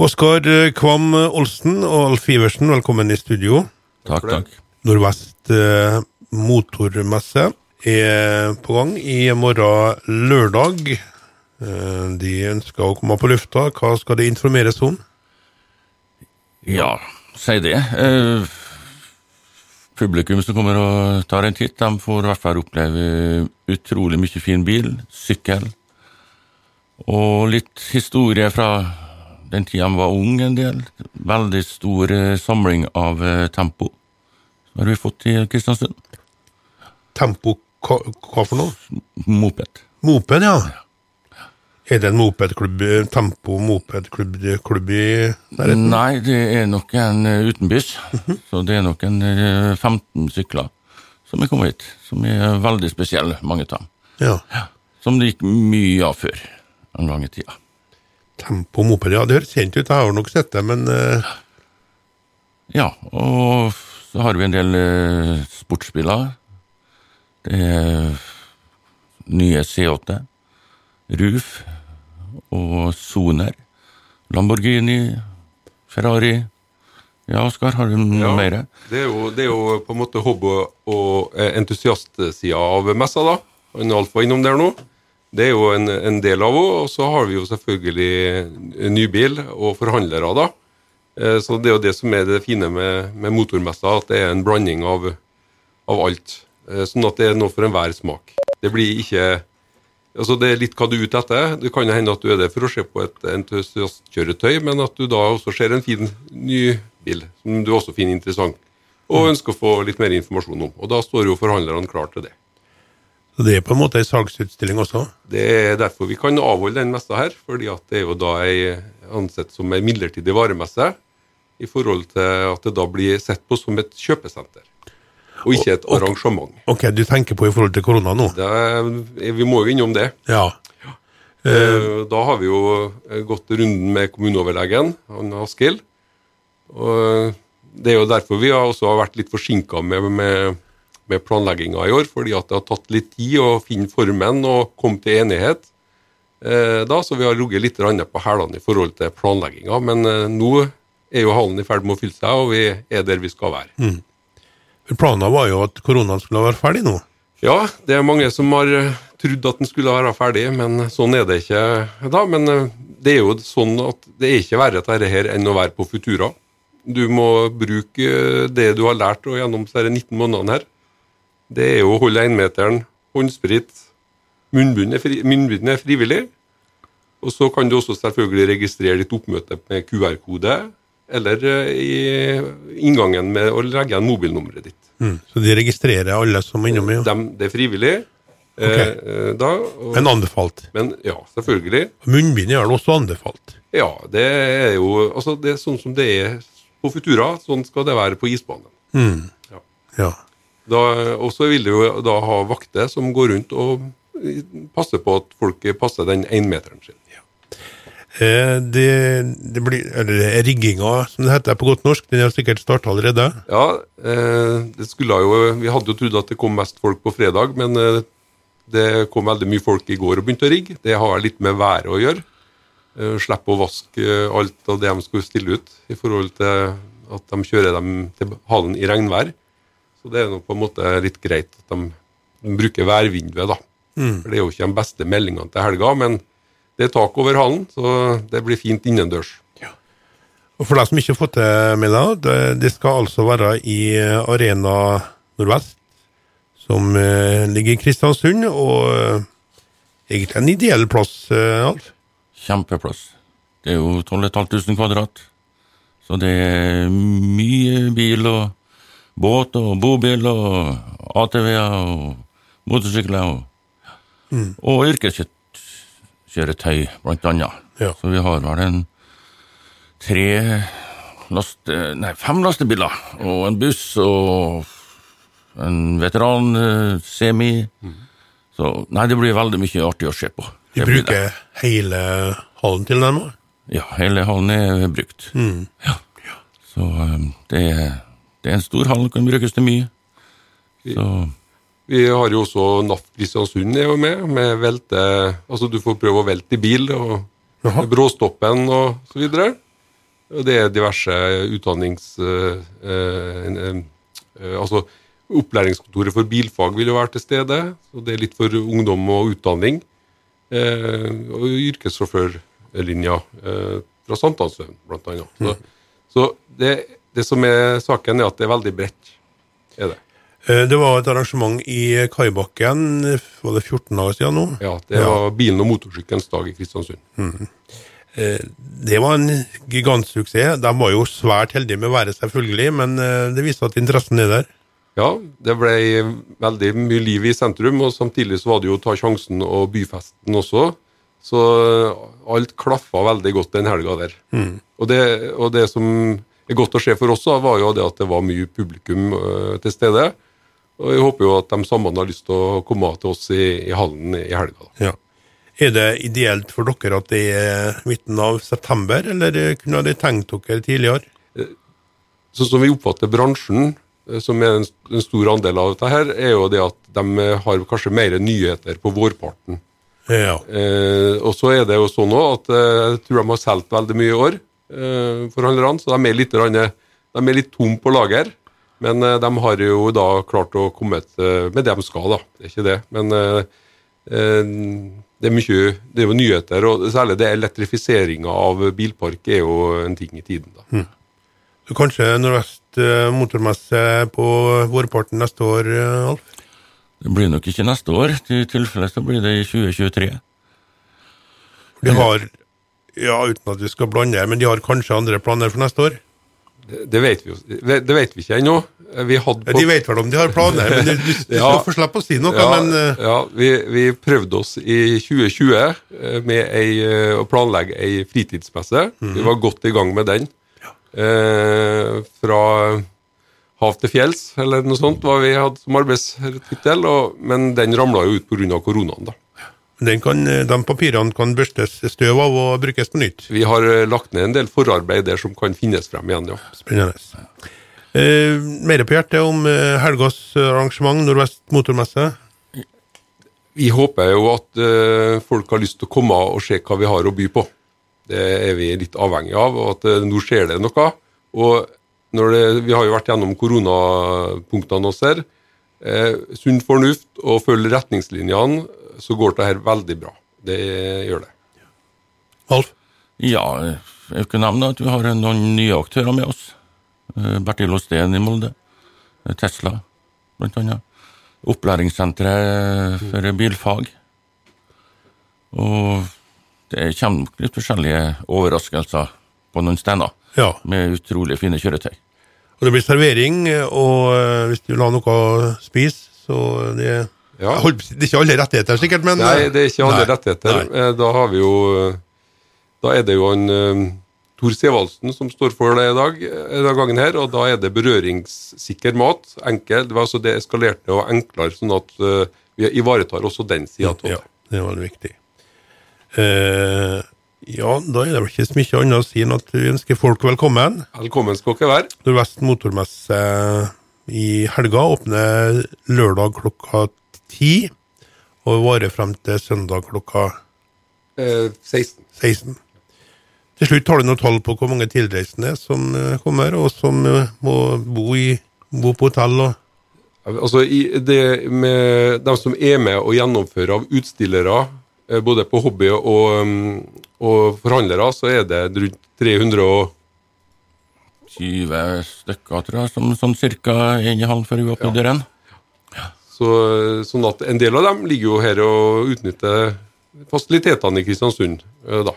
Oskar Kvam Olsen og Alf Iversen, velkommen i studio. Takk, takk. Nordvest eh, motormesse er på gang i morgen lørdag. Eh, de ønsker å komme på lufta. Hva skal det informeres om? Ja, si det. Eh, publikum som kommer og tar en titt, de får i hvert fall oppleve utrolig mye fin bil, sykkel, og litt historie fra den tida han var ung en del. Veldig stor eh, samling av eh, tempo. Så har vi fått i Kristiansund. Tempo hva, hva for noe? Moped. Moped, ja. Er det en mopedklubb, Tempo mopedklubb klubb i nærheten? Nei, det er nok en eh, utenbys. Så det er nok en eh, 15 sykler som er kommet hit. Som er veldig spesielle, mange av dem. Ja. Som det gikk mye av før en gang i tida. Tempo moped, ja, det høres kjent ut. Jeg har nok sett det, men uh... Ja, og så har vi en del uh, sportsbiler. Det er nye C8, Ruf og Soner. Lamborghini, Ferrari. Ja, Oskar, har du noe Ja, mer? Det er, jo, det er jo på en måte hobby- og eh, entusiastsida av messa, da. Han Alf var innom der nå. Det er jo en, en del av henne. Og så har vi jo selvfølgelig ny bil og forhandlere, da. Eh, Så det er jo det som er det fine med, med motormessa, at det er en blanding av, av alt. Eh, Sånn at det er noe for enhver smak. Det blir ikke Altså Det er litt hva du er ute etter. Det kan hende at du er der for å se på et entusiastkjøretøy, men at du da også ser en fin ny bil som du også finner interessant, og ønsker å få litt mer informasjon om. Og Da står jo forhandlerne klar til det. Så det er på en måte ei salgsutstilling også. Det er derfor vi kan avholde den messa her, fordi at det er jo da ei ansett som ei midlertidig varemesse, i forhold til at det da blir sett på som et kjøpesenter, og ikke et arrangement. Ok, du tenker på i forhold til korona nå? Det vi må jo innom det. Ja. Eh, Da har vi jo eh, gått runden med kommuneoverlegen, han Askild. Og det er jo derfor vi har også vært litt forsinka med, med, med planlegginga i år, fordi at det har tatt litt tid å finne formen og komme til enighet. Eh, da, Så vi har ligget litt på hælene i forhold til planlegginga. Men eh, nå er jo hallen i ferd med å fylle seg, og vi er der vi skal være. Mm. Planen var jo at koronaen skulle være ferdig nå. Ja, det er mange som har eh, trodd at den skulle være ferdig, men sånn er det ikke da. Men det er jo sånn at det er ikke verre dette her enn å være på Futura. Du må bruke det du har lært og gjennom disse 19 månedene her. Det er jo å holde énmeteren, håndsprit, munnbind er, fri, er frivillig. Og så kan du også selvfølgelig registrere ditt oppmøte med QR-kode, eller eh, i inngangen med å legge igjen mobilnummeret ditt. Mm. Så de registrerer alle som er innom. Ja. De, det er frivillig. Okay. eh, da, og, Men anbefalt. men ja, selvfølgelig. Munnbind er også anbefalt. Ja, det er jo altså det er sånn som det er på Futura, sånn skal det være på isbanen. Mm. Ja. Ja. Og så vil du jo da ha vakter som går rundt og passer på at folk passer den énmeteren sin. Eh, det, det blir, eller rigginga, som det heter på godt norsk, den har sikkert starta allerede. Ja, eh, det skulle jo Vi hadde jo trodd at det kom mest folk på fredag, men eh, det kom veldig mye folk i går og begynte å rigge. Det har litt med været å gjøre. Eh, Slippe å vaske alt av det de skulle stille ut, i forhold til at de kjører dem til hallen i regnvær. Så det er jo på en måte litt greit at de, de bruker værvinduet, da. For det er jo ikke de beste meldingene til helga, men det er tak over hallen, så det blir fint innendørs. Og for deg som ikke har fått det med deg, det, det skal altså være i Arena Nordvest, som eh, ligger i Kristiansund, og eh, egentlig en ideell plass, eh, Alf. Kjempeplass. Det er jo 12 500 kvadrat. Så det er mye bil og båt og bobil og ATV-er og motorsykler og, og yrkeskjøretøy, blant annet. Ja. Så vi har vel en tre laste... Nei, fem lastebiler og en buss og en veteran-semi. Så nei, det blir veldig mye artig å se på. De det. bruker hele hallen til dem. Ja, hele hallen er brukt. Ja. Så um, det, er, det er en stor hall, kan brukes til mye. Så Vi har jo også NAF Kristiansund er jo med, med velte Altså du får prøve å velte i bil, og Jaha. bråstoppen og så videre. Og det er diverse utdannings... eh, eh, eh, altså Opplæringskontoret for bilfag vil jo være til stede. så Det er litt for ungdom og utdanning. Eh, og yrkessjåførlinja eh, fra Sankthanshaugen, blant annet. Så, så det, det som er saken, er at det er veldig bredt. Er det. Eh, Det var et arrangement i Kaibakken, var det 14 dager siden nå? Ja, det Ja. var bilen og motorsykkelens dag i Kristiansund. Mm. Det var en gigantsuksess. De var jo svært heldige med været, selvfølgelig, men eh, det viste at interessen er der. Ja, det ble veldig mye liv i sentrum, og samtidig så var det jo ta sjansen og byfesten også. Så alt klaffa veldig godt den helga der. Og, det, og det som godt å se for oss, da, var jo det at det var mye publikum øh, til stede. Og jeg håper jo at de sammen har lyst til å komme til oss i, i hallen i helga. Ja. Er det ideelt for dere at det er midten av september, eller eh, kunne dere tenkt dere tidligere? Sånn som vi oppfatter bransjen, eh, som er en, en stor andel av dette her, er jo det at de eh, har kanskje mer nyheter på vårparten. Ja. Eh, og så er det jo sånn at eh, jeg tror de har solgt veldig mye i år, eh, forhandlerne, så de er litt, de er litt tom på lager. Men eh, de har jo da klart å komme eh, med det de skal, da. Det er ikke det. Men eh, eh, det er mye Det er jo nyheter, og særlig det elektrifiseringa av bilpark er jo en ting i tiden, da. Så kanskje Nordvest eh, motormesse på vårparten neste år, eh, Alf? Det blir nok ikke neste år. I tilfelle så blir det i 2023. De har, ja, uten at vi skal blande, men de har kanskje andre planer for neste år? Det, det vet vi det, det vet vi ikke ennå. Vi hadde på de vet vel om de har planer, men du, du, du Ja. skal få slippe å si noe. Ja, men uh... ja vi, vi prøvde oss i 2020 eh, med ei, eh, å planlegge ei fritidsmesse. Mhm. Vi var godt i gang med den. Eh, fra hav til fjells, eller noe sånt, var vi hadde som arbeidstittel. Men den ramla jo ut pga. koronaen. da. Den kan, eh, de papirene kan børstes støv av og brukes på nytt. Vi har eh, lagt ned en del forarbeid der som kan finnes frem igjen. ja. Spennende. Eh, mer på hjertet om eh, helgas arrangement, Nordvest motormesse. Vi håper jo at eh, folk har lyst til å komme og se hva vi har å by på. Det er vi litt avhengig av, og at eh, nå skjer det noe. Og når det, vi har jo vært gjennom koronapunktene oss her. Eh, sunn fornuft og følge retningslinjene, så går det her veldig bra. Det gjør det. Alf? Ja, jeg kunne nevne at vi har noen nye aktører med oss. Eh, Bertil Osten i Molde. Eh, Tesla, blant annet. Opplæringssenteret for bilfag. Og det kommer nok litt forskjellige overraskelser på noen steder, Ja. med utrolig fine kjøretøy. Og det blir servering, og eh, hvis du vil ha noe å spise, så det Ja. Holdt Det er ikke alle rettigheter, sikkert, men Nei, eh, det er ikke alle nei, rettigheter. nei. Eh, Da har vi jo Da er det jo en eh, Tor Sevaldsen som står for det i dag, eh, denne gangen her, og da er det berøringssikker mat. Enkel, det var altså det eskalerte og enklere, sånn at eh, vi ivaretar også den sida av Ja, det. det var det viktig. Eh, ja, da er det vel ikke så mye annet å si enn at vi ønsker folk velkommen. Velkommen skal dere være. Nordvest motormesse i helga åpner lørdag klokka ti, og varer frem til søndag klokka Eh, 16. 16. Til slutt har du noe tall på hvor mange tilreisende som eh, kommer, og som eh, må bo, i, bo på hotell. og Altså, i det med De som er med og gjennomfører av utstillere, eh, både på hobby og, mm, og forhandlere, så er det rundt 300 og 20 stykker, tror jeg, som sånn cirka en i halv før vi åpner døren. Så, sånn at en del av dem ligger jo her og utnytter fasilitetene i Kristiansund, eh, da.